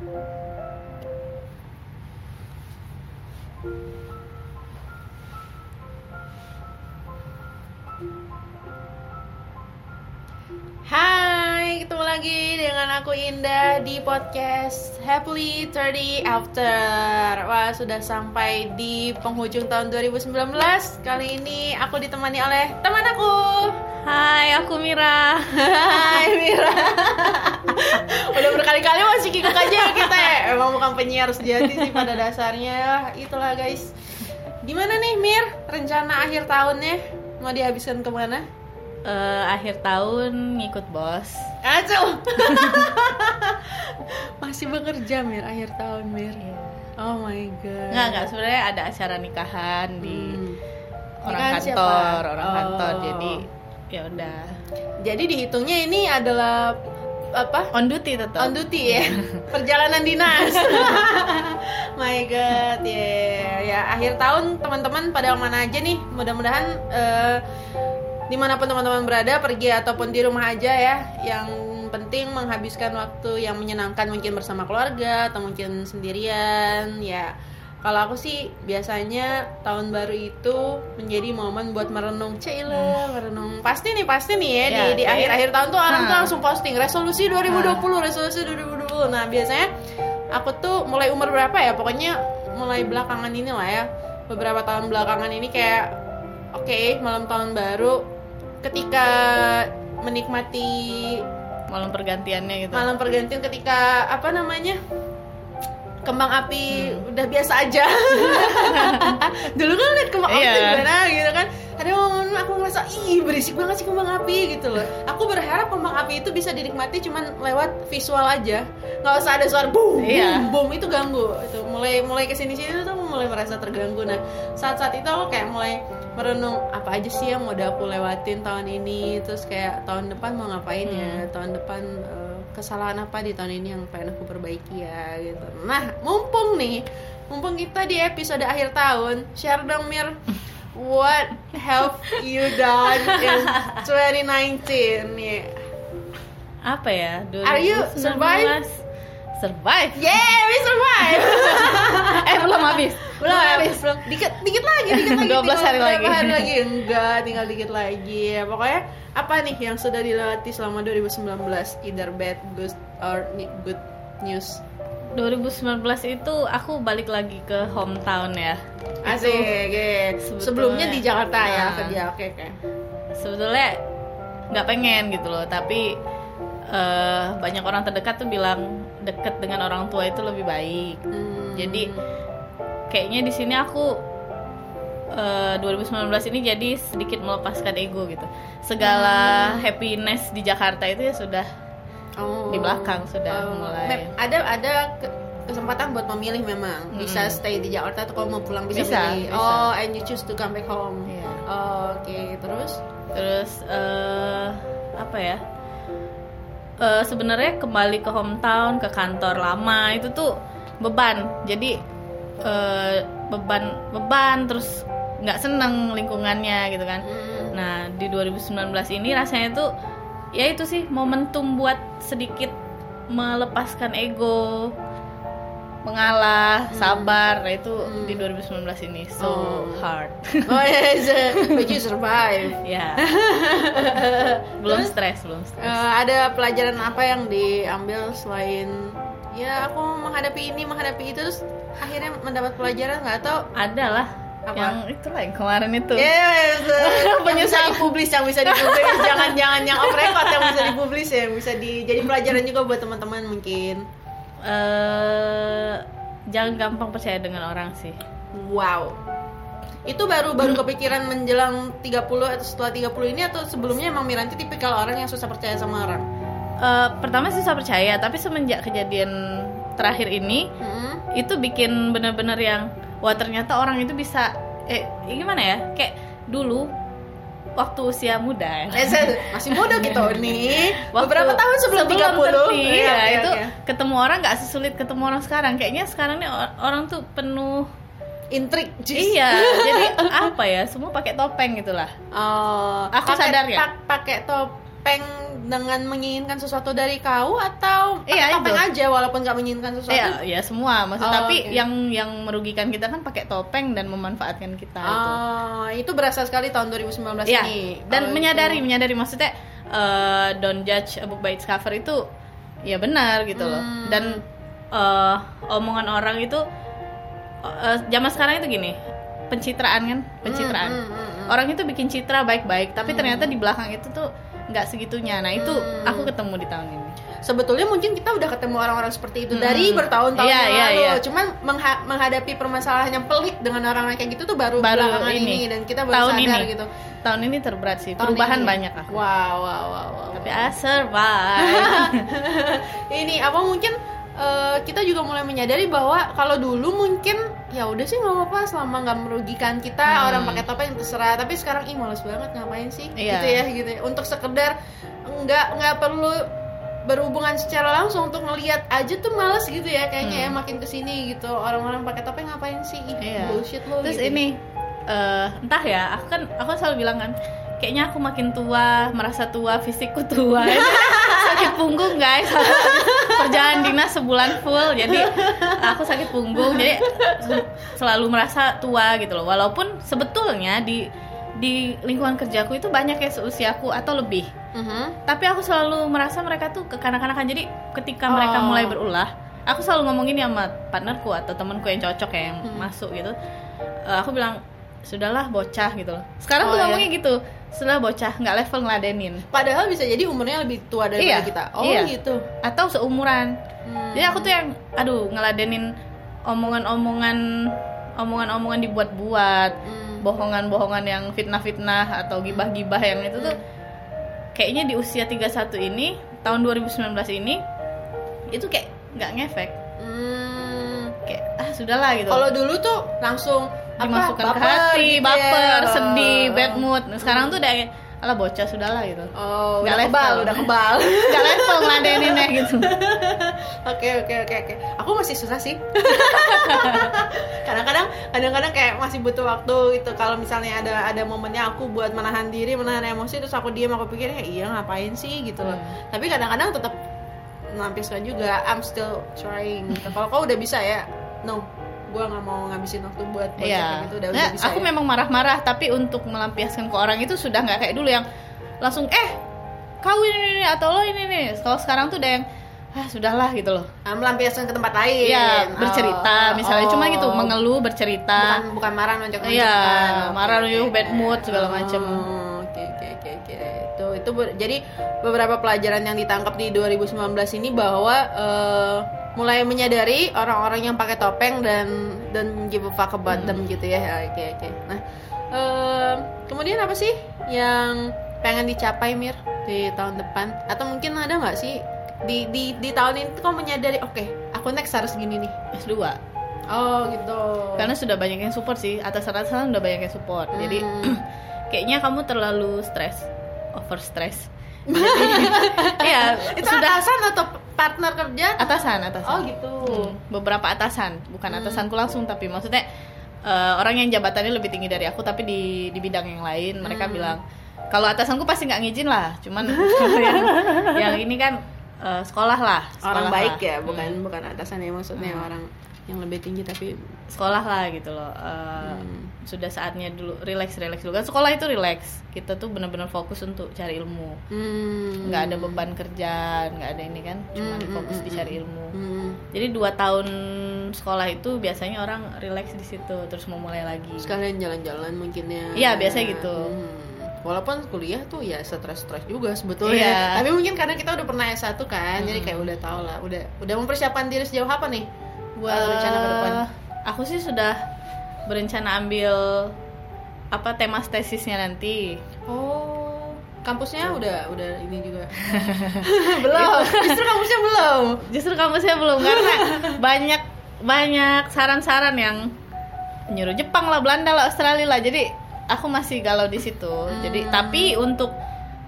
Hai, ketemu lagi dengan aku Indah di podcast Happily 30 After. Wah, sudah sampai di penghujung tahun 2019. Kali ini aku ditemani oleh teman aku. Hai, aku Mira. Hai Mira. Udah berkali-kali masih kikuk aja kita ya. Emang bukan penyiar sejati sih pada dasarnya. Itulah guys. Gimana nih Mir? Rencana akhir tahunnya mau dihabiskan ke mana? Eh, akhir tahun ngikut bos. Acuh. Masih bekerja Mir akhir tahun Mir. Oh my god. Enggak, enggak sebenarnya ada acara nikahan di Hmm. orang Nikahan kantor, siapa? orang Oh. kantor. Jadi ya udah Jadi dihitungnya ini adalah apa? on duty tetap. On duty ya. Perjalanan dinas. my god, ya. Ya akhir tahun teman-teman pada mana aja nih? Mudah-mudahan eh, di mana pun teman-teman berada, pergi ataupun di rumah aja ya. Yang penting menghabiskan waktu yang menyenangkan mungkin bersama keluarga atau mungkin sendirian ya. Kalau aku sih biasanya tahun baru itu menjadi momen buat merenung Cila, merenung. Pasti nih, pasti nih ya, di, Ya, di kayak- akhir-akhir tahun tuh orang tuh Nah. langsung posting resolusi 2020, resolusi 2020. Nah, biasanya aku tuh mulai umur berapa ya? Pokoknya mulai belakangan ini lah ya. Beberapa tahun belakangan ini kayak oke, malam tahun baru ketika menikmati Malam pergantiannya gitu. malam pergantian ketika apa namanya? Kembang api Hmm. udah biasa aja. Dulu kan liat kembang api Iya. gimana gitu kan. Ada momen aku ngerasa ih berisik banget sih kembang api gitu loh. Aku berharap kembang api itu bisa dinikmati cuman lewat visual aja. nggak usah ada suara boom, Iya. boom, boom itu ganggu. Itu mulai mulai ke sini sini tuh mulai merasa terganggu. Nah saat saat itu aku kayak mulai merenung apa aja sih yang mau aku lewatin tahun ini. Terus kayak tahun depan mau ngapain ya? Tahun depan eh, kesalahan apa di tahun ini yang pengen aku perbaiki ya gitu. Nah, mumpung nih, mumpung kita di episode akhir tahun, share dong Mir, what have you done in 2019 nih? Apa ya? Are you 2019? survive? Survive. Yeah, we survive. eh, belum habis. Belum habis, belum. Dikit, dikit lagi, dikit lagi. 12 tinggal hari lagi. hari lagi. Enggak, tinggal dikit lagi. Ya, pokoknya apa nih yang sudah dilewati selama 2019? Either bad, good, or good news. 2019 itu aku balik lagi ke hometown ya. Asik, ya. sebetulnya- Sebelumnya di Jakarta ya Nah. kerja. Oke, oke. sebetulnya nggak pengen gitu loh tapi eh, banyak orang terdekat tuh bilang deket dengan orang tua itu lebih baik Hmm. jadi kayaknya di sini aku eh, 2019 ini jadi sedikit melepaskan ego gitu segala happiness di Jakarta itu ya sudah Oh. di belakang sudah Oh. mulai. Ada ada ke- kesempatan buat memilih memang bisa stay di Jakarta atau kalau mau pulang bisa, Bisa, milih. bisa. Oh, and you choose to come back home. Iya. Oh, Oke, terus terus eh, apa ya Eh, sebenarnya kembali ke hometown ke kantor lama itu tuh beban jadi eh, beban beban terus nggak seneng lingkungannya gitu kan. Hmm. nah di 2019 ini rasanya tuh ya itu sih momentum buat sedikit melepaskan ego mengalah sabar. Nah itu di 2019 ini. So Oh. hard. Oh yes, but you survive. ya. Belum stres belum stres. Eh, ada pelajaran apa yang diambil selain ya aku menghadapi ini menghadapi itu? Terus akhirnya mendapat pelajaran nggak atau ada lah Apa? yang itulah yang kemarin itu Yes, yang bisa dipublis, yang bisa dipublis, jangan jangan yang off record yang bisa dipublis ya, yang bisa di jadi pelajaran juga buat teman-teman mungkin. eh jangan gampang percaya dengan orang sih Wow. Itu baru baru kepikiran menjelang 30 atau setelah 30 ini atau sebelumnya emang Miranti tipikal orang yang susah percaya sama orang? Eh, pertama saya percaya tapi semenjak kejadian terakhir ini Hmm. itu bikin bener-bener yang wah ternyata orang itu bisa eh gimana ya kayak dulu waktu usia muda ya. Eh, masih muda gitu nih. Waktu- Beberapa tahun sebelum, 30. 30, Iya, ya, oke, itu oke. ketemu orang nggak sesulit ketemu orang sekarang kayaknya sekarang nih or- orang tuh penuh intrik. iya jadi apa ya semua pakai topeng gitulah Oh, Aku pakai- sadar ya. pak- pakai topeng topeng dengan menginginkan sesuatu dari kau atau Iya, topeng itu. aja walaupun nggak menginginkan sesuatu? Iya, ya semua maksud Oh, tapi oke. yang yang merugikan kita kan pakai topeng dan memanfaatkan kita itu. Ah, itu berasa sekali tahun 2019 Iya. ini. Dan Oh, menyadari itu. menyadari maksudnya eh, don't judge a book by its cover itu ya benar gitu loh. Hmm. Dan eh, omongan orang itu eh, zaman sekarang itu gini, pencitraan kan, pencitraan. Hmm, hmm, hmm, hmm. Orang itu bikin citra baik-baik, tapi ternyata di belakang itu tuh nggak segitunya. Nah, itu Hmm. aku ketemu di tahun ini. sebetulnya mungkin kita udah ketemu orang-orang seperti itu Hmm. dari bertahun-tahun yang iya, lalu. iya. Cuman mengha- menghadapi permasalahan yang pelik dengan orang-orang kayak gitu tuh baru, Baru belakangan ini. ini. dan kita baru Tahun sadar ini. gitu. Tahun ini terberat sih, Tahun perubahan ini. banyak aku. Wow, wow, wow, wow. Tapi I survive. ini apa mungkin eh, kita juga mulai menyadari bahwa kalau dulu mungkin ya udah sih nggak apa-apa selama nggak merugikan kita Hmm. orang pakai topeng terserah tapi sekarang ih males banget ngapain sih Iya. gitu ya gitu ya untuk sekedar nggak nggak perlu berhubungan secara langsung untuk ngelihat aja tuh males gitu ya kayaknya ya Hmm. makin ke sini gitu orang-orang pakai topeng ngapain sih Ih, Iya. bullshit lo Terus gitu. ini eh, entah ya, aku kan aku selalu bilang kan, kayaknya aku makin tua, merasa tua, fisikku tua. sakit punggung guys. Perjalanan dinas sebulan full, jadi aku sakit punggung, jadi se- selalu merasa tua gitu loh. Walaupun sebetulnya di di lingkungan kerjaku itu banyak ya seusiaku atau lebih. Mhm. Tapi aku selalu merasa mereka tuh kekanak-kanakan. Jadi ketika mereka Oh. mulai berulah, aku selalu ngomongin ya sama partnerku atau temanku yang cocok ya yang Hmm. masuk gitu. Eh, aku bilang sudahlah bocah gitu loh. Sekarang Oh, tuh iya. ngomongnya gitu. Sudah bocah, nggak level ngeladenin. padahal bisa jadi umurnya lebih tua daripada Iya, kita oh iya. gitu Atau seumuran. Hmm. Jadi aku tuh yang aduh ngeladenin omongan-omongan omongan-omongan dibuat-buat, Hmm. bohongan-bohongan yang fitnah-fitnah atau gibah-gibah yang itu tuh kayaknya di usia 31 ini tahun 2019 ini itu kayak nggak ngefek Hmm. kayak ah sudahlah gitu Kalau dulu tuh langsung dimasukkan ke baper hati gitu ya. baper sedih Oh. bad mood nah, sekarang tuh udah alah bocah sudahlah gitu Oh, Nggak udah kebal, udah kebal. nggak level ngeladeninnya gitu Oke, oke, oke, oke. Aku masih susah sih. Kadang-kadang, kadang-kadang kayak masih butuh waktu itu. Kalau misalnya ada ada momennya aku buat menahan diri, menahan emosi, terus aku diam, aku pikir ya iya ngapain sih gitu loh. Hmm. Tapi kadang-kadang tetap melampiaskan juga. I'm still trying. Gitu. Kalau kau udah bisa ya, no, gua nggak mau ngabisin waktu buat baca Iya. kayak gitu. Udah, Nah, udah bisa. aku ya. memang marah-marah tapi untuk melampiaskan ke orang itu sudah nggak kayak dulu yang langsung eh kau ini, ini atau lo ini nih kalau sekarang tuh udah yang ah sudahlah gitu loh Ah, melampiaskan ke tempat lain. Iya, bercerita Oh, misalnya cuma oh. gitu mengeluh bercerita. bukan bukan marah nonjok Iya, marah nunjuk bad mood segala macem. Oh, Oke oke oke oke. Itu itu jadi beberapa pelajaran yang ditangkap di 2019 ini bahwa eh, mulai menyadari orang-orang yang pakai topeng dan dan give a fuck about them gitu ya. Oke oke. Nah, eh, kemudian apa sih yang pengen dicapai Mir di tahun depan atau mungkin ada nggak sih di di di tahun ini tuh kau menyadari oke aku next harus gini nih S2. oh gitu Karena sudah banyak yang support sih, atasan-atasan udah banyak yang support. Jadi Hmm. kayaknya kamu terlalu stres, over stress. Iya, itu sudah atasan atau partner kerja atasan, atasan. oh gitu Hmm, beberapa atasan bukan atasanku langsung tapi maksudnya eh, orang yang jabatannya lebih tinggi dari aku tapi di di bidang yang lain mereka Hmm. bilang kalau atasanku pasti nggak ngizin lah cuman yang, yang ini kan eh, sekolah lah orang sekolah baik lah. ya bukan Hmm, bukan atasan ya maksudnya Hmm. orang yang lebih tinggi tapi sekolah lah gitu loh Eh, Hmm. sudah saatnya dulu relax relax dulu kan sekolah itu relax kita tuh benar-benar fokus untuk cari ilmu hmm. nggak ada beban kerjaan nggak ada ini kan cuma Hmm, fokus hmm, di hmm, cari ilmu Hmm. jadi dua tahun sekolah itu biasanya orang relax di situ terus mau mulai lagi sekalian jalan-jalan mungkin ya Iya, biasanya gitu. Hmm. walaupun kuliah tuh ya stres-stres juga sebetulnya Iya. tapi mungkin karena kita udah pernah S1 kan jadi kayak udah tau lah udah udah mempersiapkan diri sejauh apa nih buat rencana ke depan? Aku sih sudah berencana ambil apa tema tesisnya nanti. oh kampusnya udah udah ini juga? Belum. Justru kampusnya belum? Justru kamu saya belum karena banyak banyak saran-saran yang nyuruh Jepang lah, Belanda lah, Australia lah. Jadi aku masih galau di situ. Jadi tapi untuk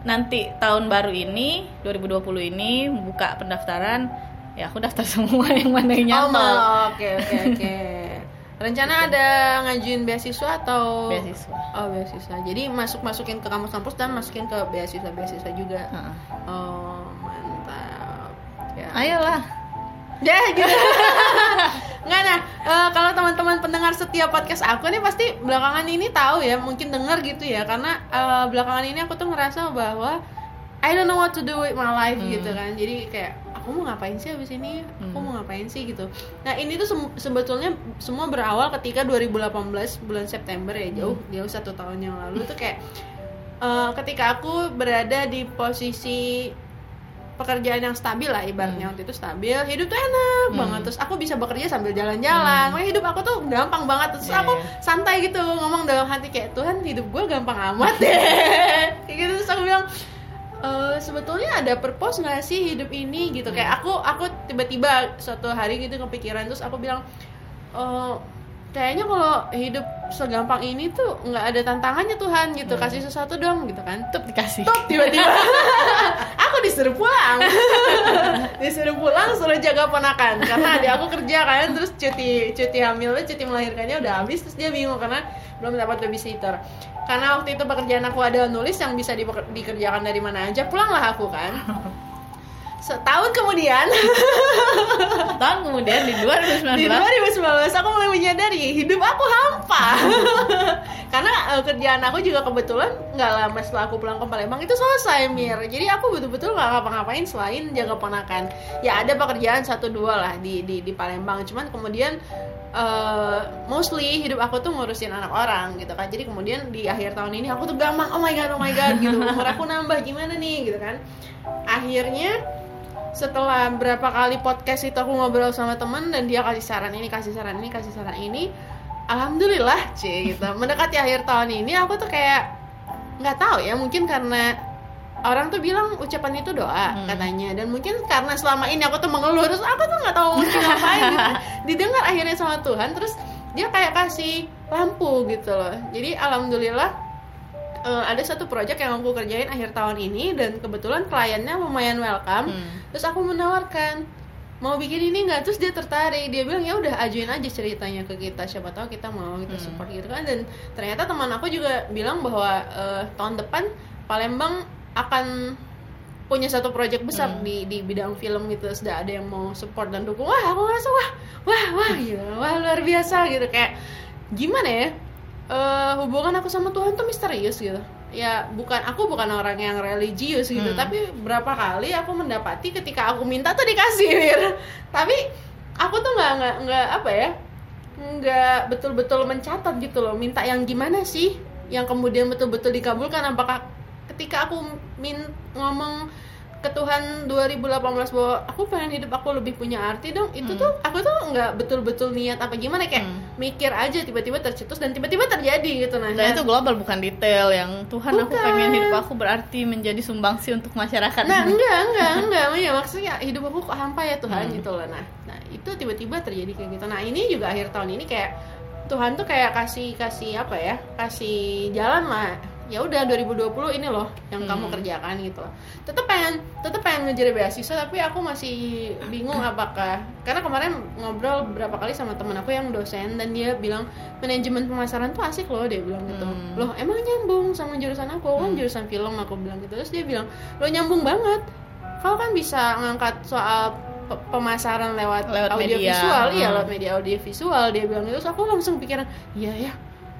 nanti tahun baru ini 2020 ini buka pendaftaran ya aku daftar semua yang mana yang Oh, nyantol. mau. oke oke oke. rencana ada ngajuin beasiswa atau beasiswa oh beasiswa jadi masuk masukin ke kampus-kampus dan masukin ke beasiswa beasiswa juga Heeh. oh mantap ya ayolah Ya gitu. Nggak nah, eh, kalau teman-teman pendengar setiap podcast aku nih pasti belakangan ini tahu ya, mungkin dengar gitu ya, karena eh, belakangan ini aku tuh ngerasa bahwa I don't know what to do with my life Hmm. gitu kan. Jadi kayak aku mau ngapain sih abis ini? Aku Hmm. mau ngapain sih gitu. Nah ini tuh sebetulnya semua berawal ketika 2018 bulan September ya jauh Hmm. jauh satu tahun yang lalu tuh kayak eh, ketika aku berada di posisi pekerjaan yang stabil lah ibaratnya waktu itu stabil hidup tuh enak Hmm. banget terus aku bisa bekerja sambil jalan-jalan Makanya hidup aku tuh gampang banget terus Iya, aku iya. santai gitu ngomong dalam hati kayak Tuhan hidup gue gampang amat deh kayak gitu terus aku bilang "Eh, sebetulnya ada purpose nggak sih hidup ini gitu? Kayak aku aku tiba-tiba suatu hari gitu kepikiran terus aku bilang "Eh, kayaknya kalau hidup segampang ini tuh nggak ada tantangannya Tuhan gitu. Kasih sesuatu dong gitu kan. Tuh dikasih. Tup, tiba-tiba. Aku disuruh pulang. Disuruh pulang suruh jaga ponakan. Karena adik aku kerja kan terus cuti cuti hamilnya cuti melahirkannya udah habis terus dia bingung karena belum dapat babysitter. Karena waktu itu pekerjaan aku ada nulis yang bisa dipeker- dikerjakan dari mana aja pulanglah aku kan setahun kemudian. Tahun kemudian di 2019 di 2019 aku mulai menyadari hidup aku hampa. Karena eh, kerjaan aku juga kebetulan nggak lama setelah aku pulang ke Palembang itu selesai mir. Jadi aku betul-betul nggak ngapa-ngapain selain jaga ponakan. Ya ada pekerjaan satu dua lah di di, di Palembang. Cuman kemudian eh, mostly hidup aku tuh ngurusin anak orang gitu kan. Jadi kemudian di akhir tahun ini aku tuh gampang oh my god oh my god gitu. Umur aku nambah gimana nih gitu kan. Akhirnya setelah berapa kali podcast itu aku ngobrol sama temen dan dia kasih saran ini kasih saran ini kasih saran ini alhamdulillah cie gitu. Mendekati akhir tahun ini aku tuh kayak nggak tahu ya mungkin karena orang tuh bilang ucapan itu doa Hmm. katanya. Dan mungkin karena selama ini aku tuh mengeluh terus aku tuh nggak tahu mungkin ngapain gitu. Didengar akhirnya sama Tuhan terus dia kayak kasih lampu gitu loh. Jadi alhamdulillah eh, ada satu project yang aku kerjain akhir tahun ini dan kebetulan kliennya lumayan welcome. Hmm. terus aku menawarkan mau bikin ini nggak? Terus dia tertarik. Dia bilang ya udah ajuin aja ceritanya ke kita. Siapa tahu kita mau kita Hmm. support gitu kan. Dan ternyata teman aku juga bilang bahwa eh, tahun depan Palembang akan punya satu project besar Hmm. di di bidang film gitu. Sudah ada yang mau support dan dukung. Wah aku ngerasa wah wah wah gitu wah luar biasa gitu. Kayak gimana ya eh, hubungan aku sama Tuhan tuh misterius gitu ya bukan aku bukan orang yang religius gitu Hmm. tapi berapa kali aku mendapati ketika aku minta tuh dikasih Mir. tapi aku tuh nggak nggak nggak apa ya nggak betul-betul mencatat gitu loh minta yang gimana sih yang kemudian betul-betul dikabulkan apakah ketika aku min ngomong ke Tuhan 2018 bahwa aku pengen hidup aku lebih punya arti dong itu Hmm. tuh aku tuh nggak betul-betul niat apa gimana kayak Hmm. mikir aja tiba-tiba tercetus dan tiba-tiba terjadi gitu nah dan itu global bukan detail yang Tuhan aku Bukan. pengen hidup aku berarti menjadi sumbangsi untuk masyarakat Nah enggak enggak enggak ya maksudnya hidup aku kok hampa ya Tuhan Hmm. gitu loh nah nah itu tiba-tiba terjadi kayak gitu nah ini juga akhir tahun ini kayak Tuhan tuh kayak kasih kasih apa ya kasih jalan lah ya udah 2020 ini loh yang kamu Hmm. kerjakan gitu loh tetep pengen tetep pengen ngejar beasiswa tapi aku masih bingung apakah karena kemarin ngobrol berapa kali sama temen aku yang dosen dan dia bilang manajemen pemasaran tuh asik loh dia bilang gitu Hmm. loh emang nyambung sama jurusan aku kan Hmm. jurusan film aku bilang gitu terus dia bilang lo nyambung banget kau kan bisa ngangkat soal pe- pemasaran lewat, Lewat audio media. visual iya Hmm. lewat media audio visual dia bilang itu terus aku langsung pikiran iya ya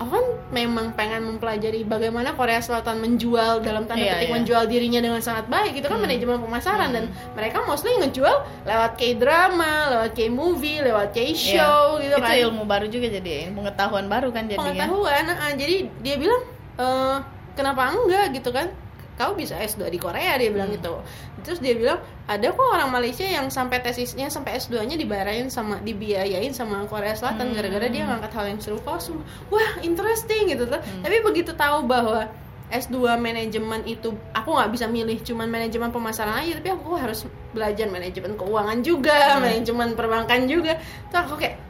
aku kan memang pengen mempelajari bagaimana Korea Selatan menjual dalam tanda Iya, petik iya. menjual dirinya dengan sangat baik itu kan Hmm. manajemen pemasaran Hmm. dan mereka mostly ngejual lewat K-drama, lewat K-movie, lewat K-show gitu itu kan ilmu baru juga jadi pengetahuan baru kan jadinya pengetahuan ah, jadi dia bilang eh kenapa enggak gitu kan kau bisa S2 di Korea dia bilang Hmm. gitu terus dia bilang ada kok orang Malaysia yang sampai tesisnya sampai S2 nya dibayarin sama dibiayain sama Korea Selatan Hmm. gara-gara dia ngangkat hal yang serupa langsung wah interesting gitu tuh Hmm. tapi begitu tahu bahwa S2 manajemen itu aku nggak bisa milih cuman manajemen pemasaran aja tapi aku harus belajar manajemen keuangan juga Hmm. manajemen perbankan juga tuh aku kayak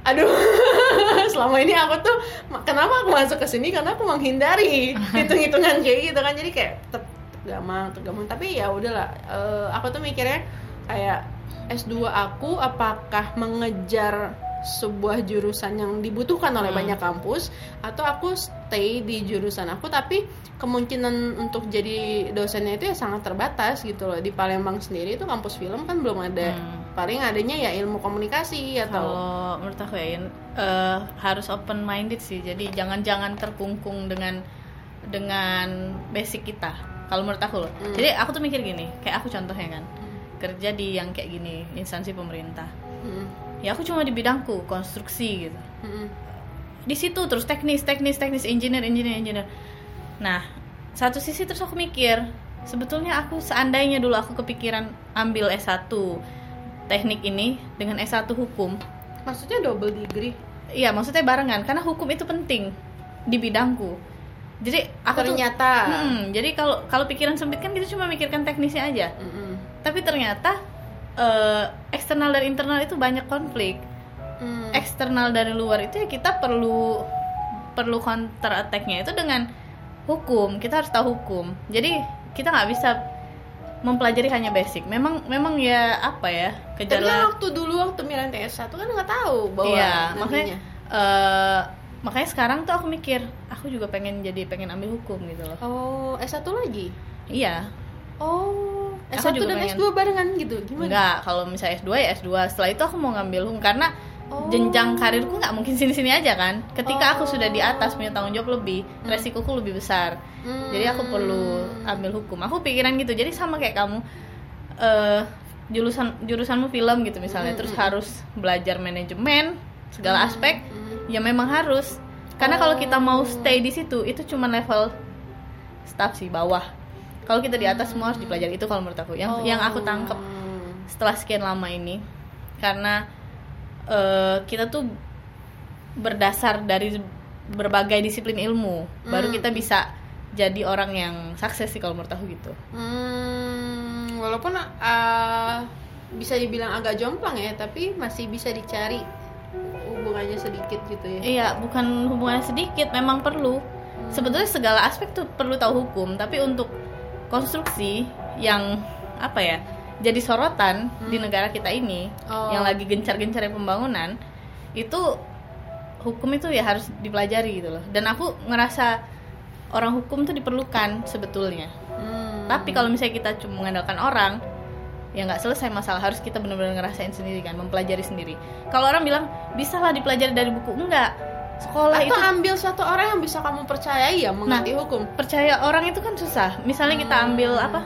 aduh selama ini aku tuh kenapa aku masuk ke sini? Karena aku menghindari hitung-hitungan kayak gitu kan. Jadi kayak ter tergamang tergamang tapi ya udahlah Eh, aku tuh mikirnya kayak S2 aku apakah mengejar sebuah jurusan yang dibutuhkan oleh Hmm. banyak kampus? Atau aku stay di jurusan aku tapi kemungkinan untuk jadi dosennya itu ya sangat terbatas gitu loh. Di Palembang sendiri itu kampus film kan belum ada Hmm. Paling adanya ya ilmu komunikasi atau Kalau menurut aku ya eh, harus open minded sih. Jadi jangan-jangan terkungkung dengan dengan basic kita. Kalau menurut aku loh. Hmm. Jadi aku tuh mikir gini, kayak aku contohnya kan kerja di yang kayak gini instansi pemerintah. Mm, Ya aku cuma di bidangku konstruksi gitu. mm, Di situ terus teknis, teknis, teknis, engineer, engineer, engineer. Nah satu sisi terus aku mikir sebetulnya aku seandainya dulu aku kepikiran ambil S1 teknik ini dengan S1 hukum maksudnya double degree Iya, maksudnya barengan karena hukum itu penting di bidangku. Jadi aku tuh- ternyata Hmm, jadi kalau kalau pikiran sempit kan kita cuma mikirkan teknisnya aja. Mm, Tapi ternyata eh, eksternal dan internal itu banyak konflik. mm. Eksternal dari luar itu ya kita perlu perlu counter attack-nya itu dengan hukum. Kita harus tahu hukum. Jadi kita nggak bisa mempelajari hanya basic. Memang memang ya apa ya Tapi kan waktu dulu waktu Miranti S1 kan nggak tahu bahwa Iya, nantinya. makanya eh, makanya sekarang tuh aku mikir, aku juga pengen jadi pengen ambil hukum gitu loh. Oh, S1 lagi? Iya, Oh, Aku S1 juga dan pengen. S2 barengan gitu? Gimana? enggak. Kalau misalnya S2 ya S2. Setelah itu aku mau ngambil hukum karena Oh. jenjang karirku nggak mungkin sini-sini aja kan. Ketika aku Oh. sudah di atas punya tanggung jawab lebih, resikoku lebih besar. Hmm. Jadi aku perlu ambil hukum. Aku pikiran gitu. Jadi sama kayak kamu eh jurusan jurusanmu film gitu misalnya, terus harus belajar manajemen segala aspek. Hmm. ya memang harus karena kalau kita mau Oh. stay di situ itu cuma level staff sih bawah kalau kita di atas semua harus dipelajari itu kalau menurut aku yang yang aku tangkep Oh. setelah sekian lama ini karena eh, kita tuh berdasar dari berbagai disiplin ilmu baru Hmm. kita bisa jadi orang yang sukses sih kalau menurut aku gitu Hmm, walaupun uh, bisa dibilang agak jomplang ya, tapi masih bisa dicari hubungannya sedikit gitu ya. Iya, bukan hubungannya sedikit, memang perlu. Sebetulnya segala aspek tuh perlu tahu hukum, tapi untuk konstruksi yang apa ya, jadi sorotan di negara kita ini, Oh. yang lagi gencar-gencarnya pembangunan, itu hukum itu ya harus dipelajari gitu loh. Dan aku ngerasa orang hukum tuh diperlukan sebetulnya. Hmm. Tapi kalau misalnya kita cuma mengandalkan orang, ya nggak selesai masalah. Harus kita benar-benar ngerasain sendiri kan, mempelajari sendiri. Kalau orang bilang bisa lah dipelajari dari buku, enggak. Sekolah atau itu ambil satu orang yang bisa kamu percayai ya mengerti hukum. percaya orang itu kan susah. Misalnya kita Hmm. ambil apa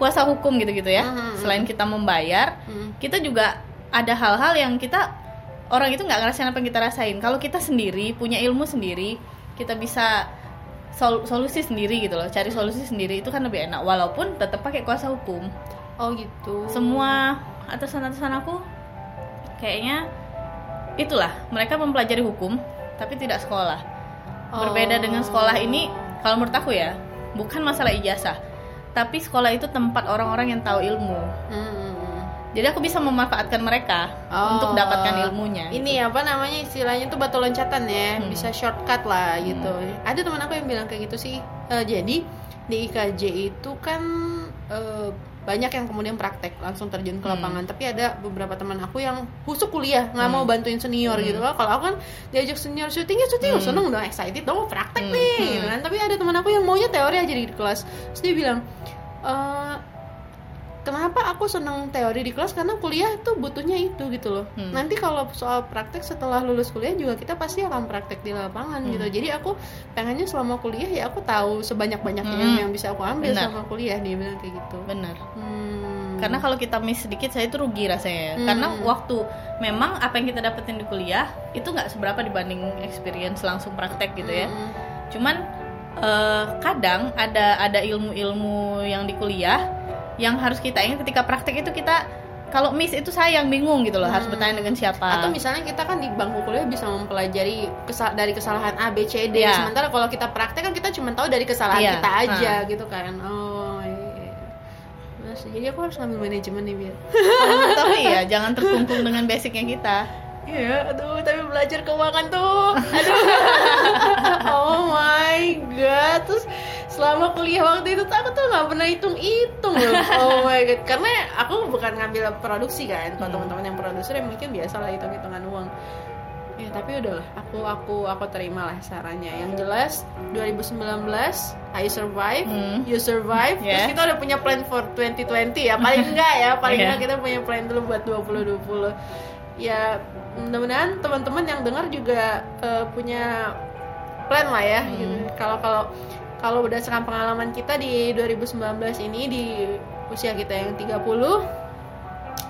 kuasa hukum gitu-gitu ya. Hmm. Selain kita membayar, Hmm. kita juga ada hal-hal yang kita orang itu nggak ngerasain apa yang kita rasain. Kalau kita sendiri punya ilmu sendiri, kita bisa sol- solusi sendiri gitu loh. Cari solusi sendiri itu kan lebih enak. Walaupun tetap pakai kuasa hukum. Oh gitu. semua atasan-atasan aku kayaknya itulah mereka mempelajari hukum tapi tidak sekolah berbeda Oh. dengan sekolah ini kalau menurut aku ya bukan masalah ijazah tapi sekolah itu tempat orang-orang yang tahu ilmu Hmm. jadi aku bisa memanfaatkan mereka Oh. untuk dapatkan ilmunya Ini apa namanya istilahnya tuh batu loncatan ya, Hmm. bisa shortcut lah gitu. Ada teman aku yang bilang kayak gitu sih. Eh, jadi di IKJ itu kan eh, banyak yang kemudian praktek langsung terjun ke Hmm. lapangan. Tapi ada beberapa teman aku yang husuk kuliah nggak Hmm. mau bantuin senior Hmm. gitu loh. Kalau aku kan diajak senior syuting ya syuting, Hmm. seneng dong excited dong praktek Hmm. nih. Hmm. gitu kan. Tapi ada teman aku yang maunya teori aja di kelas. Terus dia bilang. "Eh, kenapa aku seneng teori di kelas karena kuliah tuh butuhnya itu gitu loh Hmm. nanti kalau soal praktek setelah lulus kuliah juga kita pasti akan praktek di lapangan Hmm. gitu jadi aku pengennya selama kuliah ya aku tahu sebanyak banyaknya Hmm. yang bisa aku ambil Benar. selama kuliah dia bilang kayak gitu benar Hmm. karena kalau kita miss sedikit saya itu rugi rasanya ya. Hmm. karena waktu memang apa yang kita dapetin di kuliah itu nggak seberapa dibanding experience langsung praktek gitu ya Hmm. cuman eh, kadang ada ada ilmu-ilmu yang di kuliah yang harus kita ingat ketika praktek itu kita kalau miss itu sayang bingung gitu loh harus Hmm. bertanya dengan siapa atau misalnya kita kan di bangku kuliah bisa mempelajari kesa- dari kesalahan A B C D Iya. sementara kalau kita praktek kan kita cuma tahu dari kesalahan Iya. kita aja Nah. gitu kan oh iya. Mas, jadi aku harus ngambil manajemen nih biar menurut aku iya jangan terkungkung dengan basicnya kita Iya, aduh, tapi belajar keuangan tuh, aduh, oh my god, terus selama kuliah waktu itu tuh aku tuh nggak pernah hitung hitung loh oh my god karena aku bukan ngambil produksi kan kalau Hmm. teman-teman yang produser ya mungkin biasa lah hitung hitungan uang ya tapi udahlah aku aku aku terima lah sarannya yang jelas 2019 I survive Hmm. you survive Yeah. terus kita udah punya plan for 2020 ya paling enggak ya paling Yeah. enggak kita punya plan dulu buat 2020 ya mudah-mudahan teman-teman yang dengar juga eh, punya plan lah ya Hmm. gitu. Kalau kalau kalau berdasarkan pengalaman kita di 2019 ini di usia kita yang 30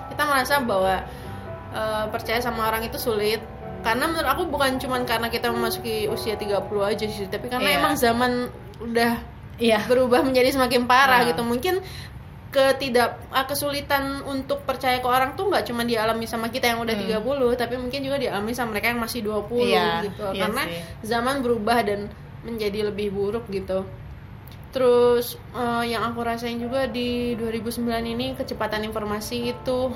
kita merasa bahwa eh, percaya sama orang itu sulit karena menurut aku bukan cuman karena kita memasuki usia 30 aja sih tapi karena Iya. emang zaman udah Iya. berubah menjadi semakin parah Nah. gitu mungkin ketidak ah, kesulitan untuk percaya ke orang tuh nggak cuma dialami sama kita yang udah 30 tapi mungkin juga dialami sama mereka yang masih 20 Hmm. Iya, gitu iya karena sih. zaman berubah dan menjadi lebih buruk gitu terus eh, yang aku rasain juga di 2009 ini kecepatan informasi itu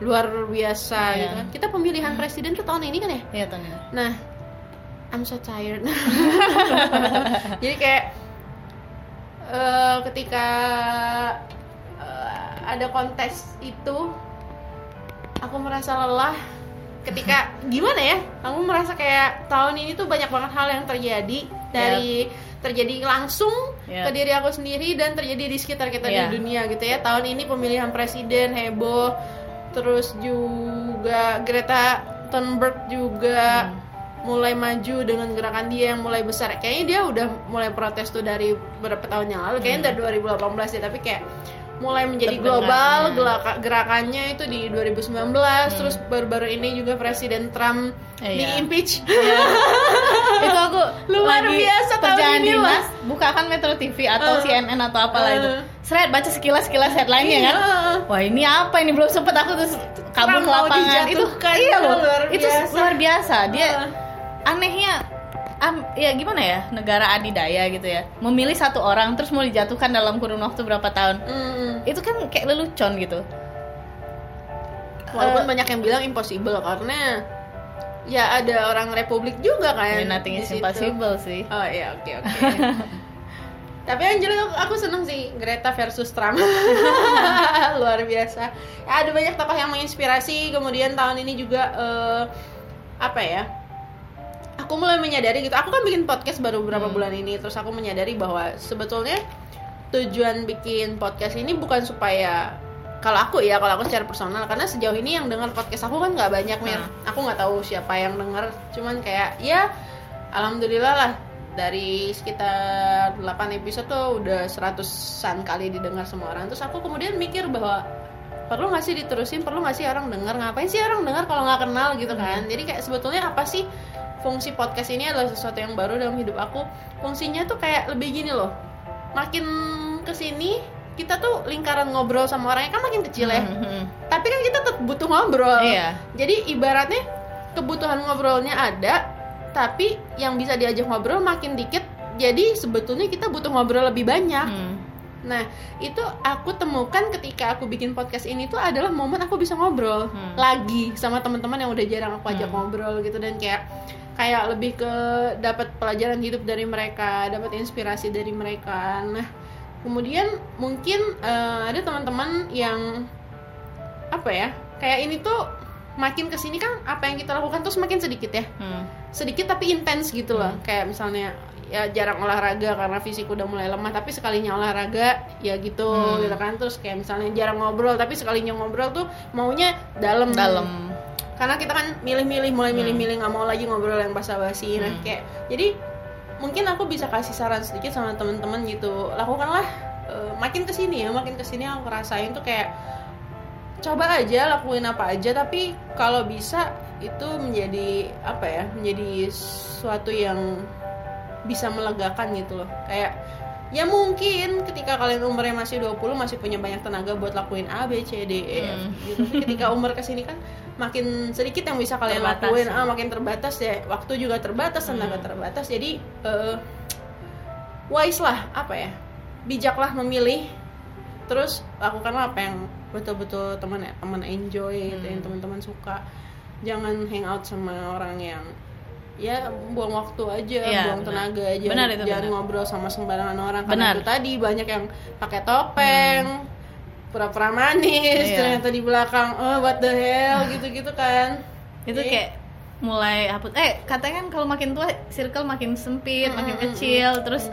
luar biasa Iya. gitu kan kita pemilihan presiden tuh tahun ini kan ya Iya Tony. Nah, I'm so tired. Jadi kayak eh, ketika eh, ada kontes itu, aku merasa lelah. Ketika gimana ya? Aku merasa kayak tahun ini tuh banyak banget hal yang terjadi dari terjadi langsung Yep. ke diri aku sendiri dan terjadi di sekitar kita Yeah. di dunia gitu ya. Tahun ini pemilihan presiden heboh, terus juga Greta Thunberg juga mulai maju dengan gerakan dia yang mulai besar. Kayaknya dia udah mulai protes tuh dari beberapa tahun yang lalu, kayaknya dari 2018 ya, tapi kayak mulai menjadi global hmm. gelaka- gerakannya itu di 2019 terus baru-baru ini juga Presiden Trump Eh, di iya. impeach itu aku Luar lagi biasa perjalanan ini, dinas bukakan Metro TV atau Eh. CNN atau apalah itu Eh. seret baca sekilas sekilas headline-nya kan Iya. wah ini apa ini belum sempet aku terus kabur ke lapangan itu iya loh luar itu luar biasa dia Eh. anehnya am- ya gimana ya negara adidaya gitu ya memilih satu orang terus mau dijatuhkan dalam kurun waktu berapa tahun Hmm. itu kan kayak lelucon gitu Walaupun Eh. banyak yang bilang impossible karena ya ada orang Republik juga kan. Ya, nothing is situ. impossible sih Oh iya oke oke. Tapi yang jelas aku- aku seneng sih Greta versus Trump luar biasa. Ya, ada banyak tokoh yang menginspirasi. Kemudian tahun ini juga eh, apa ya? Aku mulai menyadari gitu. Aku kan bikin podcast baru beberapa Hmm. bulan ini. Terus aku menyadari bahwa sebetulnya tujuan bikin podcast ini bukan supaya kalau aku ya kalau aku secara personal karena sejauh ini yang dengar podcast aku kan nggak banyak mir Hmm. aku nggak tahu siapa yang dengar cuman kayak ya alhamdulillah lah dari sekitar 8 episode tuh udah seratusan kali didengar sama orang terus aku kemudian mikir bahwa perlu nggak sih diterusin? Perlu nggak sih orang dengar ngapain sih orang dengar kalau nggak kenal gitu kan? Jadi kayak sebetulnya apa sih fungsi podcast ini adalah sesuatu yang baru dalam hidup aku. Fungsinya tuh kayak lebih gini loh. Makin ke sini kita tuh lingkaran ngobrol sama orangnya kan makin kecil ya. Mhm. tapi kan kita tetap butuh ngobrol. Iya. jadi ibaratnya kebutuhan ngobrolnya ada tapi yang bisa diajak ngobrol makin dikit jadi sebetulnya kita butuh ngobrol lebih banyak. Hmm. Nah itu aku temukan ketika aku bikin podcast ini tuh adalah momen aku bisa ngobrol Hmm. lagi sama teman-teman yang udah jarang aku ajak Hmm. ngobrol gitu dan kayak kayak lebih ke dapat pelajaran hidup dari mereka dapat inspirasi dari mereka nah kemudian mungkin eh, ada teman-teman yang apa ya kayak ini tuh makin ke sini kan apa yang kita lakukan tuh semakin sedikit ya Hmm. sedikit tapi intens gitu loh kayak misalnya ya jarang olahraga karena fisik udah mulai lemah tapi sekalinya olahraga ya gitu Hmm. gitu kan. Terus kayak misalnya jarang ngobrol tapi sekalinya ngobrol tuh maunya dalam. Dalam. Karena kita kan milih-milih mulai milih-milih nggak mau lagi ngobrol yang basa-basi nah Hmm. kayak jadi mungkin aku bisa kasih saran sedikit sama teman-teman gitu. Lakukanlah eh, makin ke sini ya makin ke sini aku rasain tuh kayak coba aja lakuin apa aja tapi kalau bisa itu menjadi apa ya menjadi suatu yang bisa melegakan gitu loh kayak ya mungkin ketika kalian umurnya masih 20 masih punya banyak tenaga buat lakuin A B C D E F Hmm. gitu ketika umur ke sini kan makin sedikit yang bisa kalian Terbatas. lakuin ah makin terbatas ya waktu juga terbatas tenaga Hmm. terbatas jadi eh, wise lah apa ya bijaklah memilih terus lakukanlah apa yang betul-betul teman teman enjoy gitu Hmm. yang teman-teman suka jangan hangout sama orang yang ya buang waktu aja, Iya, buang benar. tenaga aja. Benar itu, Jangan benar. ngobrol sama sembarangan orang karena Benar. Hmm. itu tadi banyak yang pakai topeng, pura-pura manis, Iya. ternyata di belakang oh what the hell gitu-gitu kan. itu Jadi, kayak mulai hapus eh katanya kan kalau makin tua circle makin sempit Mm, makin mm, mm, kecil terus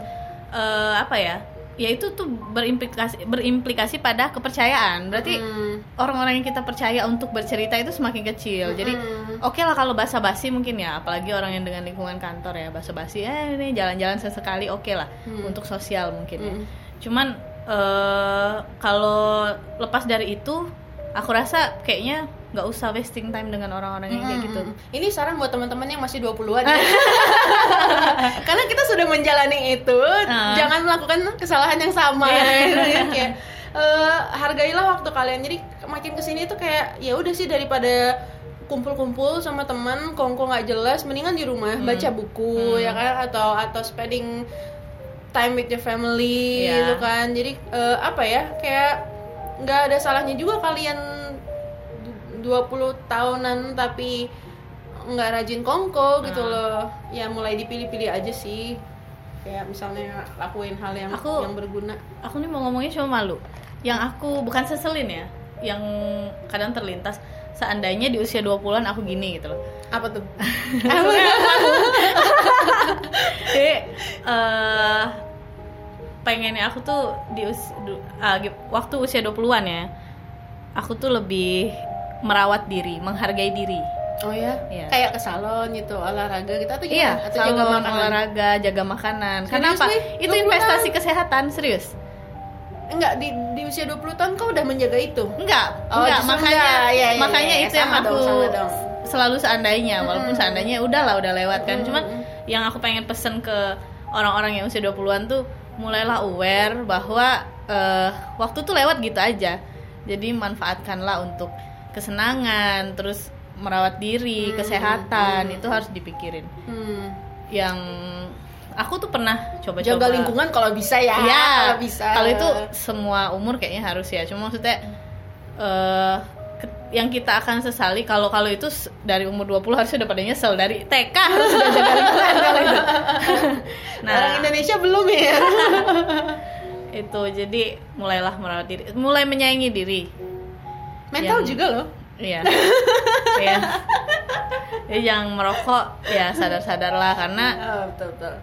eh, apa ya ya itu tuh berimplikasi berimplikasi pada kepercayaan berarti hmm, orang-orang yang kita percaya untuk bercerita itu semakin kecil jadi Mm-mm. oke lah kalau basa-basi mungkin ya apalagi orang yang dengan lingkungan kantor ya basa-basi eh ini jalan-jalan sesekali oke lah Hmm. untuk sosial mungkin ya. Mm. cuman eh, kalau lepas dari itu aku rasa kayaknya nggak usah wasting time dengan orang-orang yang kayak gitu. Ini saran buat teman-teman yang masih 20-an. ya. Karena kita sudah menjalani itu, Ah. jangan melakukan kesalahan yang sama. Iya. kayak eh, hargailah waktu kalian. Jadi makin ke sini tuh kayak ya udah sih daripada kumpul-kumpul sama teman kongko nggak jelas mendingan di rumah Hmm. baca buku ya kan atau atau spending time with your family Iya. gitu kan jadi eh, apa ya kayak nggak ada salahnya juga kalian 20 tahunan tapi nggak rajin kongko gitu Hmm. loh. Ya mulai dipilih-pilih aja sih. Kayak misalnya lakuin hal yang Aku- yang berguna. aku nih mau ngomongnya cuma malu. Yang aku bukan seselin ya yang kadang terlintas. Seandainya di usia 20-an aku gini gitu loh. Apa tuh? Jadi eh, pengennya aku tuh di us- du- ah, gi- waktu usia 20-an ya aku tuh lebih merawat diri menghargai diri oh ya Iya. kayak ke salon gitu olahraga gitu atau gimana iya atau jaga salon makanan olahraga jaga makanan karena Serius, apa Wi? itu 20 investasi kesehatan serius enggak di di usia 20 tahun kau udah menjaga itu Enggak, Oh, enggak, makanya enggak. Iya, iya, makanya iya. itu yang aku dong, sama dong. selalu seandainya, walaupun Mm-mm. seandainya udahlah udah lewat kan. Mm-mm. Cuman yang aku pengen pesen ke orang-orang yang usia 20-an tuh mulailah aware bahwa eh, waktu tuh lewat gitu aja. Jadi manfaatkanlah untuk kesenangan, terus merawat diri, Hmm, kesehatan hmm. itu harus dipikirin. hmm. Yang aku tuh pernah coba-coba jaga lingkungan kalau bisa ya Iya, kalau bisa Kalau itu semua umur kayaknya harus ya. Cuma maksudnya ke- yang kita akan sesali kalau kalau itu dari umur 20 harusnya udah pada nyesel dari TK harus sudah jaga lingkungan kalau itu. nah, orang Indonesia belum ya itu jadi mulailah merawat diri, mulai menyayangi diri. Mental Yang- juga loh Iya. Iya. Jadi jangan merokok ya sadar-sadarlah karena oh, betul betul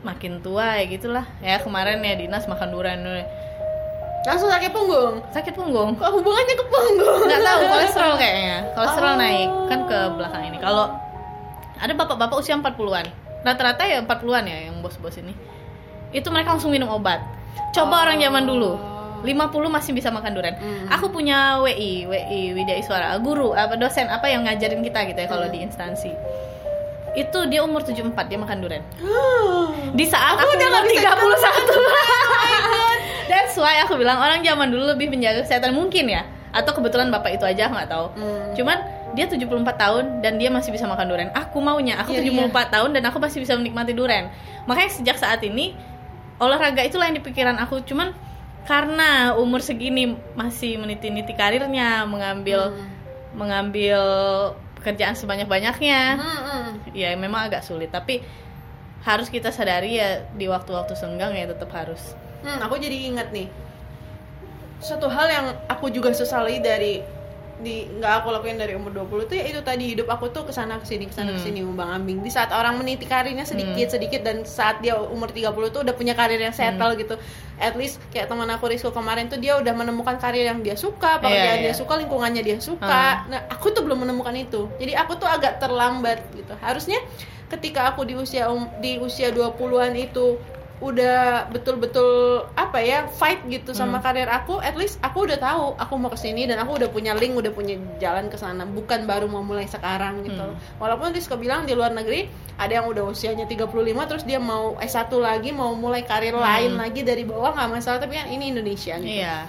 makin tua ya gitulah. Ya kemarin ya dinas makan durian langsung sakit punggung Sakit punggung. kok hubungannya ke punggung nggak tahu kolesterol kayaknya kolesterol Oh. naik kan ke belakang ini kalau ada bapak-bapak usia 40-an rata-rata ya 40-an ya yang bos-bos ini itu mereka langsung minum obat coba Oh. orang zaman dulu 50 masih bisa makan durian. Hmm. aku punya WI WI Widya Iswara guru apa dosen apa yang ngajarin kita gitu ya kalau Hmm. di instansi. Itu dia umur 74 dia makan durian. Di saat aku, Aku udah umur nggak bisa 31 That's why aku bilang orang zaman dulu lebih menjaga kesehatan mungkin ya. Atau kebetulan bapak itu aja nggak tahu. Hmm. cuman dia 74 tahun dan dia masih bisa makan durian. Aku maunya aku Iya, 74 tahun dan aku masih bisa menikmati durian. Makanya sejak saat ini olahraga itulah yang di pikiran aku. Cuman karena umur segini masih meniti-niti karirnya mengambil Hmm. mengambil pekerjaan sebanyak-banyaknya Hmm, hmm. ya memang agak sulit tapi harus kita sadari ya di waktu-waktu senggang ya tetap harus Hmm, aku jadi ingat nih satu hal yang aku juga sesali dari di nggak aku lakuin dari umur 20 tuh ya itu tadi hidup aku tuh ke sana ke sini ke sana Hmm. ke sini Bang Ambing. Di saat orang meniti karirnya sedikit sedikit dan saat dia umur 30 tuh udah punya karir yang settle gitu. At least kayak teman aku Rizko kemarin tuh dia udah menemukan karir yang dia suka pekerjaan Iya, dia iya. suka lingkungannya dia suka. Nah aku tuh belum menemukan itu. Jadi aku tuh agak terlambat gitu. Harusnya ketika aku di usia um- di usia 20-an itu udah betul-betul apa ya fight gitu sama karir aku at least aku udah tahu aku mau ke sini dan aku udah punya link udah punya jalan ke sana. Bukan baru mau mulai sekarang gitu. Hmm. walaupun Rizko bilang di luar negeri ada yang udah usianya 35 terus dia mau S1 lagi mau mulai karir lain lagi dari bawah nggak masalah. Tapi kan ini Indonesia gitu. Iya.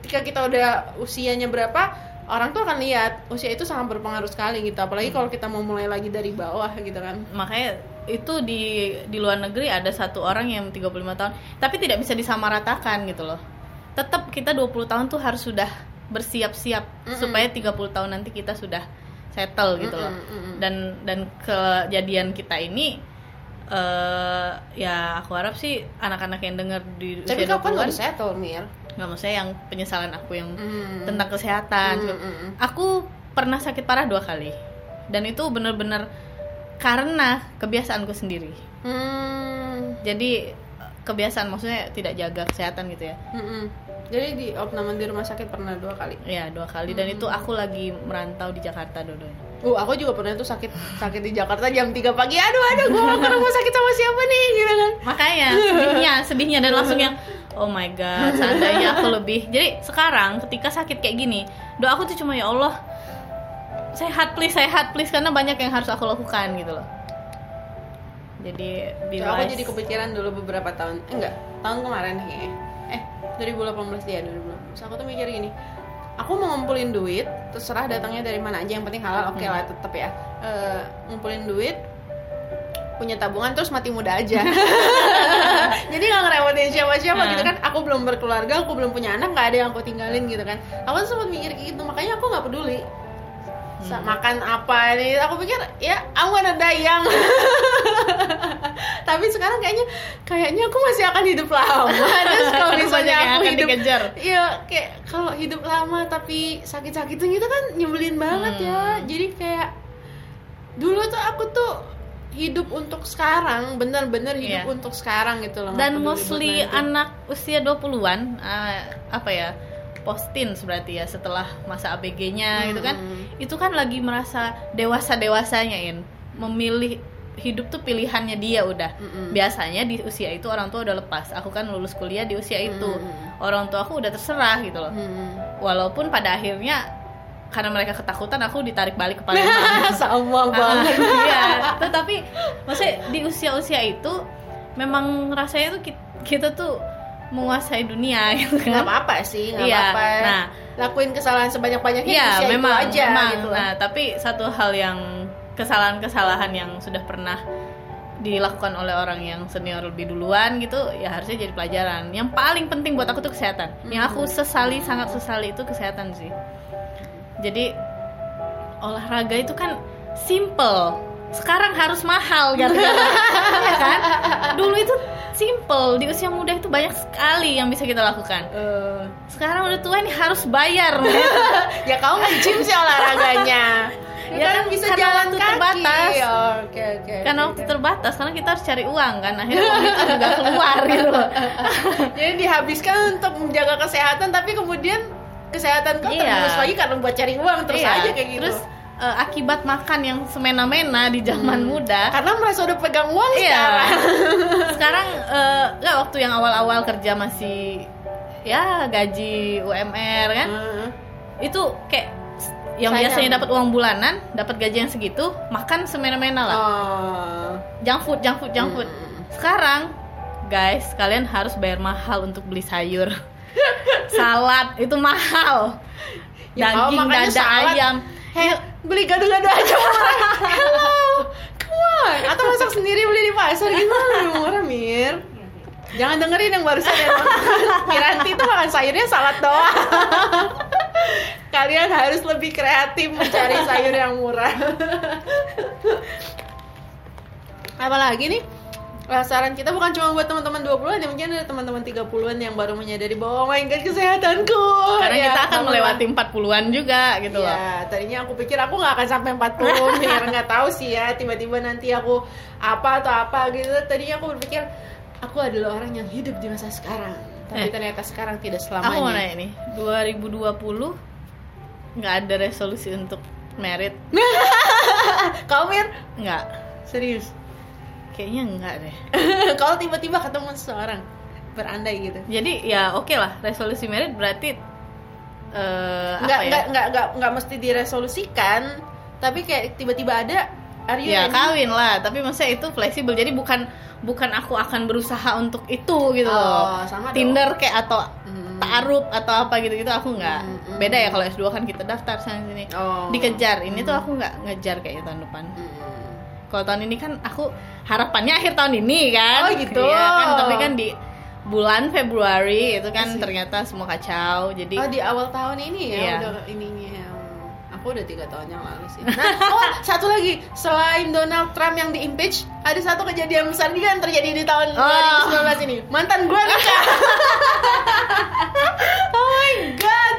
Ketika kita udah usianya berapa orang tuh akan lihat usia itu sangat berpengaruh sekali gitu. Apalagi kalau kita mau mulai lagi dari bawah gitu kan. Makanya itu di di luar negeri ada satu orang yang 35 tahun tapi tidak bisa disamaratakan gitu loh tetap kita 20 tahun tuh harus sudah bersiap-siap supaya 30 tahun nanti kita sudah settle gitu loh mm-mm. dan dan kejadian kita ini eh ya aku harap sih anak-anak yang denger di Tapi kapan 20-an udah settle, Mir? nggak maksudnya yang penyesalan aku yang Hmm. tentang kesehatan Hmm, hmm, hmm. aku pernah sakit parah dua kali dan itu bener-bener karena kebiasaanku sendiri Hmm. jadi kebiasaan maksudnya tidak jaga kesehatan gitu ya Mm-mm. Jadi di opname di rumah sakit pernah dua kali. ya dua kali dan itu aku lagi merantau di Jakarta dua-duanya Uh, aku juga pernah tuh sakit sakit di Jakarta jam 3 pagi. Aduh, aduh, gue mau ke rumah sakit sama siapa nih, gitu kan? makanya sedihnya sedihnya dan langsung yang oh my god seandainya aku lebih jadi sekarang ketika sakit kayak gini doa aku tuh cuma ya Allah sehat please sehat please karena banyak yang harus aku lakukan gitu loh jadi So, aku jadi kepikiran dulu beberapa tahun, eh, enggak, tahun kemarin kayaknya. Eh, 2018 dia 2018. Aku tuh mikir gini, aku mau ngumpulin duit, terserah datangnya dari mana aja, yang penting halal, oke lah tetap ya. Eh, ngumpulin duit, punya tabungan terus mati muda aja. Jadi nggak ngerepotin siapa-siapa Nah. gitu kan. Aku belum berkeluarga, aku belum punya anak, nggak ada yang aku tinggalin gitu kan. Aku tuh sempat mikir gitu, makanya aku nggak peduli. Sa- makan apa nih aku pikir ya gonna die young tapi sekarang kayaknya kayaknya aku masih akan hidup lama terus kalau misalnya aku akan hidup dikejar. iya kayak kalau hidup lama tapi sakit-sakitan gitu kan nyebelin banget ya Hmm. jadi kayak dulu tuh aku tuh hidup untuk sekarang bener-bener hidup Iya. untuk sekarang gitu loh dan mostly anak usia 20-an eh, apa ya postin berarti ya setelah masa ABG-nya gitu kan. Mm-mm. itu kan lagi merasa dewasa dewasanya in. Memilih hidup tuh pilihannya dia udah. Mm-mm. biasanya di usia itu orang tua udah lepas. Aku kan lulus kuliah di usia itu. Mm-mm. orang tua aku udah terserah gitu loh. Hmm. walaupun pada akhirnya karena mereka ketakutan aku ditarik balik ke Palembang sama banget. Iya, tetapi maksudnya di usia-usia itu memang rasanya tuh kita, kita tuh menguasai dunia gitu nggak kan. apa-apa sih nggak Iya, apa-apa nah. lakuin kesalahan sebanyak-banyaknya Iya, usia memang, itu aja memang. gitu Nah, tapi satu hal yang kesalahan-kesalahan yang sudah pernah dilakukan oleh orang yang senior lebih duluan gitu ya harusnya jadi pelajaran. Yang paling penting buat aku tuh kesehatan. Yang aku sesali sangat sesali itu kesehatan sih. Jadi olahraga itu kan simple. Sekarang harus mahal gara-gara ya kan? Dulu itu simple. Di usia muda itu banyak sekali yang bisa kita lakukan. Eh, Sekarang udah tua ini harus bayar. ya kau nge-gym sih olahraganya ya, Ya kan kan, bisa karena jalan waktu kaki terbatas. Oh, oke oke karena oke, waktu oke. terbatas karena kita harus cari uang kan akhirnya uang itu juga keluar gitu loh jadi dihabiskan untuk menjaga kesehatan tapi kemudian kesehatan kau Iya. tergerus lagi karena buat cari uang terus Iya. aja kayak gitu terus eh, akibat makan yang semena-mena di zaman muda. Karena merasa udah pegang uang iya. sekarang. Sekarang nggak waktu yang awal-awal kerja masih ya gaji UMR kan? Hmm. itu kayak yang Sayang. biasanya dapat uang bulanan dapat gaji yang segitu makan semena-mena lah. Oh. junk food junk food junk food. Hmm. sekarang guys kalian harus bayar mahal untuk beli sayur. Salad itu mahal. Ya, daging makannya dada salad, ayam. Hey, beli gado-gado aja. Hello, come on. Atau masak sendiri beli di pasar gimana lebih murah Mir? Jangan dengerin yang barusan ya Kiranti tuh makan sayurnya salad doang. Kalian harus lebih kreatif mencari sayur yang murah. Apalagi nih? Lah, saran kita bukan cuma buat teman-teman 20-an ya, mungkin ada teman-teman 30-an yang baru menyadari bahwa oh my god kesehatanku. karena Ya, kita akan melewati 40-an juga gitu loh Iya, tadinya aku pikir aku nggak akan sampai 40 nih, nggak tahu sih ya. Tiba-tiba nanti aku apa atau apa gitu. Tadinya aku berpikir aku adalah orang yang hidup di masa sekarang. Tapi Eh. ternyata sekarang tidak aku mau selamanya. nanya nih 2020 nggak ada resolusi untuk merit Kau Mir, nggak serius? Kayaknya enggak deh Kalau tiba-tiba ketemu seseorang berandai gitu. jadi ya oke lah resolusi merit berarti eh Nggak, apa ya nggak, nggak, nggak, nggak mesti diresolusikan, tapi kayak tiba-tiba ada Are you ya ready? kawin lah tapi maksudnya itu fleksibel jadi bukan bukan aku akan berusaha untuk itu gitu Oh, loh sama dong. Tinder kayak atau Hmm. taruh atau apa gitu gitu aku nggak Hmm, hmm. beda ya kalau S2 kan kita daftar sana sini Oh. dikejar ini tuh aku nggak ngejar kayak tahun depan Hmm. Kalau tahun ini kan aku harapannya akhir tahun ini kan Oh, gitu. Iya kan tapi kan di bulan Februari itu kan Asik. ternyata semua kacau jadi Oh di awal tahun ini ya Iya. udah ininya. Aku aku udah tiga tahun yang lalu sih. Nah, oh satu lagi selain Donald Trump yang di impeach, ada satu kejadian besar juga yang terjadi di tahun Oh. 2019 ini. Mantan gue nikah. oh my god,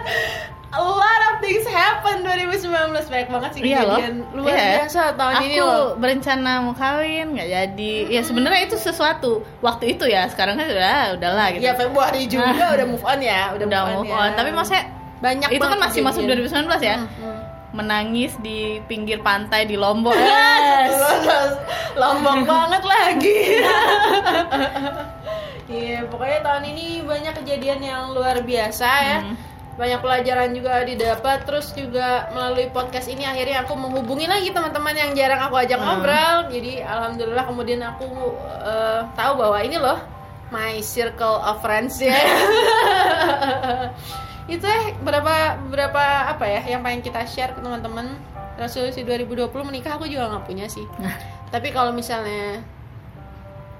a lot of things happen 2019 banyak banget sih Iya loh. kejadian luar Iya. biasa tahun aku ini loh. berencana mau kawin nggak jadi. Ya sebenarnya itu sesuatu waktu itu ya. Sekarang kan udah udahlah gitu. Ya Februari juga udah move on ya, udah, udah move ya. on. Tapi maksudnya banyak itu kan masih masuk kejadian. 2019 ya. Hmm, hmm. Menangis di pinggir pantai di Lombok. Yes. Lombok banget lagi. Iya, pokoknya tahun ini banyak kejadian yang luar biasa ya. Hmm. Banyak pelajaran juga didapat, terus juga melalui podcast ini akhirnya aku menghubungi lagi teman-teman yang jarang aku ajak Hmm. ngobrol. Jadi alhamdulillah kemudian aku eh, tahu bahwa ini loh my circle of friends ya. itu ya berapa berapa apa ya yang pengen kita share ke teman-teman resolusi 2020 menikah aku juga nggak punya sih Nah. tapi kalau misalnya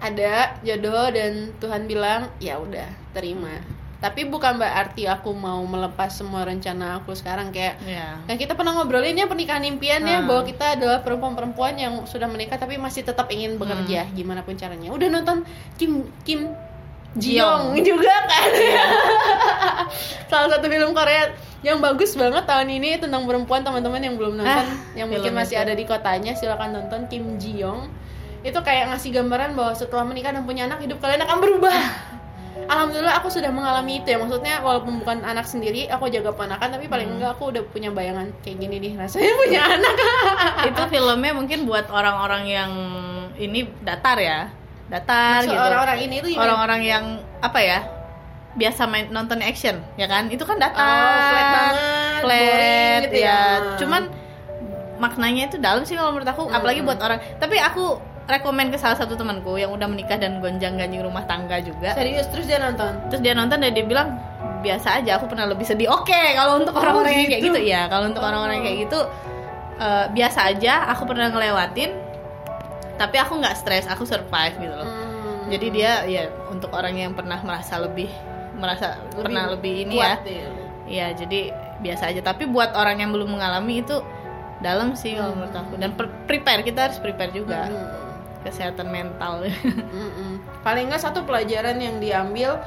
ada jodoh dan Tuhan bilang ya udah terima tapi bukan berarti aku mau melepas semua rencana aku sekarang kayak Ya. Nah kita pernah ngobrolin ya pernikahan impiannya Hmm. bahwa kita adalah perempuan-perempuan yang sudah menikah tapi masih tetap ingin bekerja gimana pun caranya. Udah nonton Kim Kim Jiong juga kan? Salah satu film Korea yang bagus banget tahun ini tentang perempuan teman-teman yang belum nonton, Ah, yang mungkin masih itu. ada di kotanya silakan nonton Kim Jiong. Itu kayak ngasih gambaran bahwa setelah menikah dan punya anak hidup kalian akan berubah. Alhamdulillah aku sudah mengalami itu ya maksudnya walaupun bukan anak sendiri aku jaga ponakan tapi paling Hmm. enggak aku udah punya bayangan kayak gini nih rasanya punya anak itu filmnya mungkin buat orang-orang yang ini datar ya datar Maksud gitu orang-orang ini gimana? orang-orang yang apa ya biasa main nonton action ya kan itu kan datar Oh, flat banget, boring flat, gitu ya. ya. cuman maknanya itu dalam sih kalau menurut aku Hmm. apalagi buat orang tapi aku rekomen ke salah satu temanku yang udah menikah dan gonjang ganjing rumah tangga juga serius terus dia nonton terus dia nonton dan dia bilang biasa aja aku pernah lebih sedih oke kalau untuk orang-orang yang kayak gitu. gitu ya kalau untuk orang-orang yang kayak gitu eh, biasa aja aku pernah ngelewatin tapi aku nggak stres aku survive gitu loh Hmm. jadi dia ya untuk orang yang pernah merasa lebih merasa pernah lebih ini ya kuat dia. Iya, jadi biasa aja. Tapi buat orang yang belum mengalami itu dalam sih kalau menurut aku. Dan prepare kita harus prepare juga Hmm. Kesehatan mental. Mm-mm. paling nggak satu pelajaran yang diambil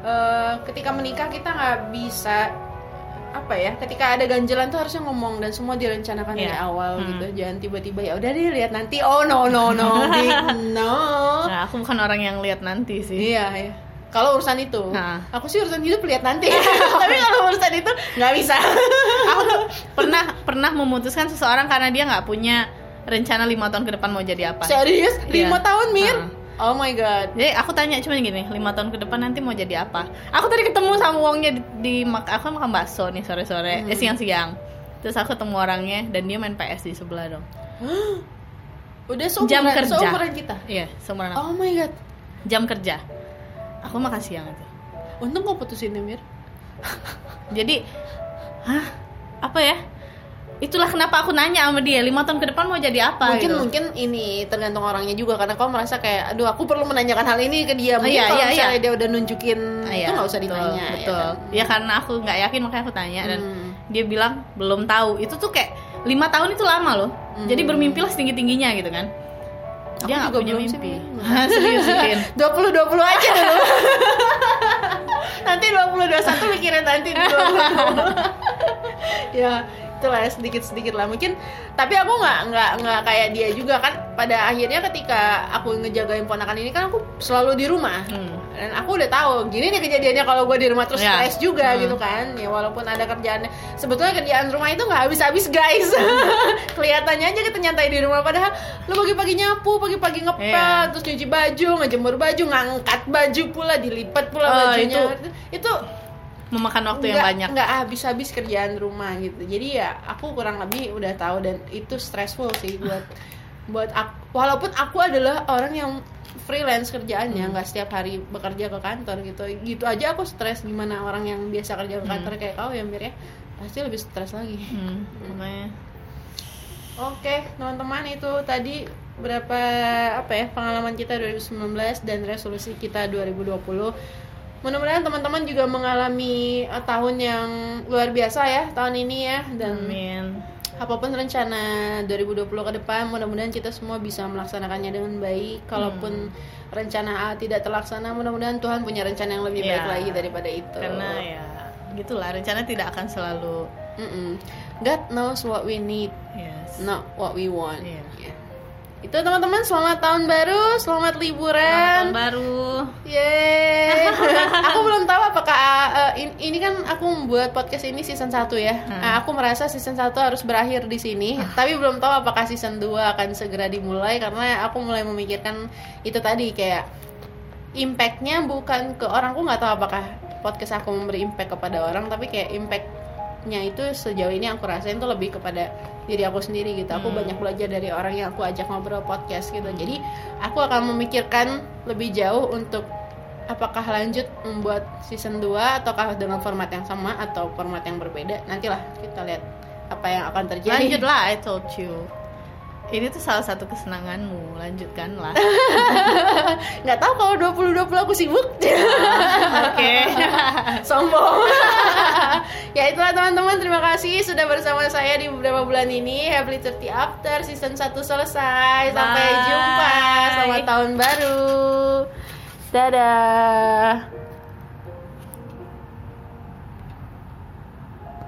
eh, ketika menikah kita nggak bisa apa ya ketika ada ganjelan tuh harusnya ngomong dan semua direncanakan dari Iya. awal Hmm. gitu jangan tiba-tiba ya udah deh lihat nanti oh no no no big no nah, aku bukan orang yang lihat nanti sih. iya iya kalau urusan itu Nah. aku sih urusan hidup lihat nanti tapi kalau urusan itu nggak bisa aku tuh pernah pernah memutuskan seseorang karena dia nggak punya rencana lima tahun ke depan mau jadi apa. serius lima Iya. tahun mir Nah. oh my god Jadi aku tanya cuma gini, lima tahun ke depan nanti mau jadi apa? Aku tadi ketemu sama uangnya di, di mak aku makan bakso nih sore-sore, Hmm. eh siang-siang. Terus aku ketemu orangnya dan dia main PS di sebelah dong. udah seumuran, Jam kerja. seumuran kita Iya, seumuran aku. oh my god Jam kerja. Aku makan siang itu. untung kau putusin ya mir Jadi, hah? Apa ya? Itulah kenapa aku nanya sama dia, lima tahun ke depan mau jadi apa? mungkin gitu. mungkin ini tergantung orangnya juga karena kau merasa kayak aduh aku perlu menanyakan hal ini ke dia mungkin iya, kalau iya, misalnya iya. dia udah nunjukin Ah, itu iya, nggak usah betul, ditanya betul. ya, Ya, kan? karena aku nggak yakin makanya aku tanya dan Hmm. dia bilang belum tahu. Itu tuh kayak lima tahun itu lama loh. Hmm. Jadi bermimpilah setinggi tingginya gitu kan. Aku Dia nggak juga punya mimpi. Serius Vin? 20 20 aja dulu. nanti 20 21 mikirin nanti 20. ya itulah ya sedikit-sedikit lah mungkin tapi aku nggak nggak nggak kayak dia juga kan pada akhirnya ketika aku ngejagain ponakan ini kan aku selalu di rumah Hmm. dan aku udah tahu gini nih kejadiannya kalau gue di rumah terus Ya. stres juga Hmm. gitu kan ya walaupun ada kerjaannya sebetulnya kerjaan rumah itu nggak habis-habis guys kelihatannya aja kita nyantai di rumah padahal lo pagi-pagi nyapu pagi-pagi ngepel Iya. terus cuci baju ngejemur baju ngangkat baju pula dilipat pula Oh, bajunya itu- itu Memakan waktu yang nggak- banyak. nggak habis-habis kerjaan rumah gitu jadi ya aku kurang lebih udah tahu dan itu stressful sih buat buat aku walaupun aku adalah orang yang freelance Hmm. kerjaannya nggak setiap hari bekerja ke kantor gitu gitu aja aku stres gimana orang yang biasa kerja ke kantor kayak kau ya Mir ya pasti lebih stres lagi Hmm, makanya. Oke, teman-teman itu tadi berapa apa ya pengalaman kita 2019 dan resolusi kita 2020. Mudah-mudahan teman-teman juga mengalami uh, tahun yang luar biasa ya tahun ini ya dan Amin. apa pun rencana 2020 ke depan mudah-mudahan kita semua bisa melaksanakannya dengan baik kalaupun rencana A tidak terlaksana mudah-mudahan Tuhan punya rencana yang lebih Iya. baik lagi daripada itu Karena ya gitulah rencana tidak akan selalu Mm-mm. God knows what we need yes. not what we want Iya. Itu teman-teman selamat tahun baru selamat Selamat liburan tahun baru. Yeay. aku belum tahu apakah uh, in- ini kan aku membuat podcast ini season 1 ya. Hmm. Nah, aku merasa season 1 harus berakhir di sini, tapi belum tahu apakah season 2 akan segera dimulai karena aku mulai memikirkan itu tadi kayak impactnya bukan ke orang aku nggak tahu apakah podcast aku memberi impact kepada orang tapi kayak impactnya itu sejauh ini aku rasain tuh lebih kepada diri aku sendiri gitu aku Hmm. banyak belajar dari orang yang aku ajak ngobrol podcast gitu jadi aku akan memikirkan lebih jauh untuk apakah lanjut membuat season 2 ataukah dengan format yang sama atau format yang berbeda nantilah kita lihat apa yang akan terjadi Lanjutlah, I told you. Ini tuh salah satu kesenanganmu. Lanjutkanlah. nggak tahu kalau 2020 aku sibuk Oke. sombong ya itulah teman-teman terima kasih sudah bersama saya di beberapa bulan ini Happy 30 After season 1 selesai sampai Bye. jumpa selamat tahun baru dadah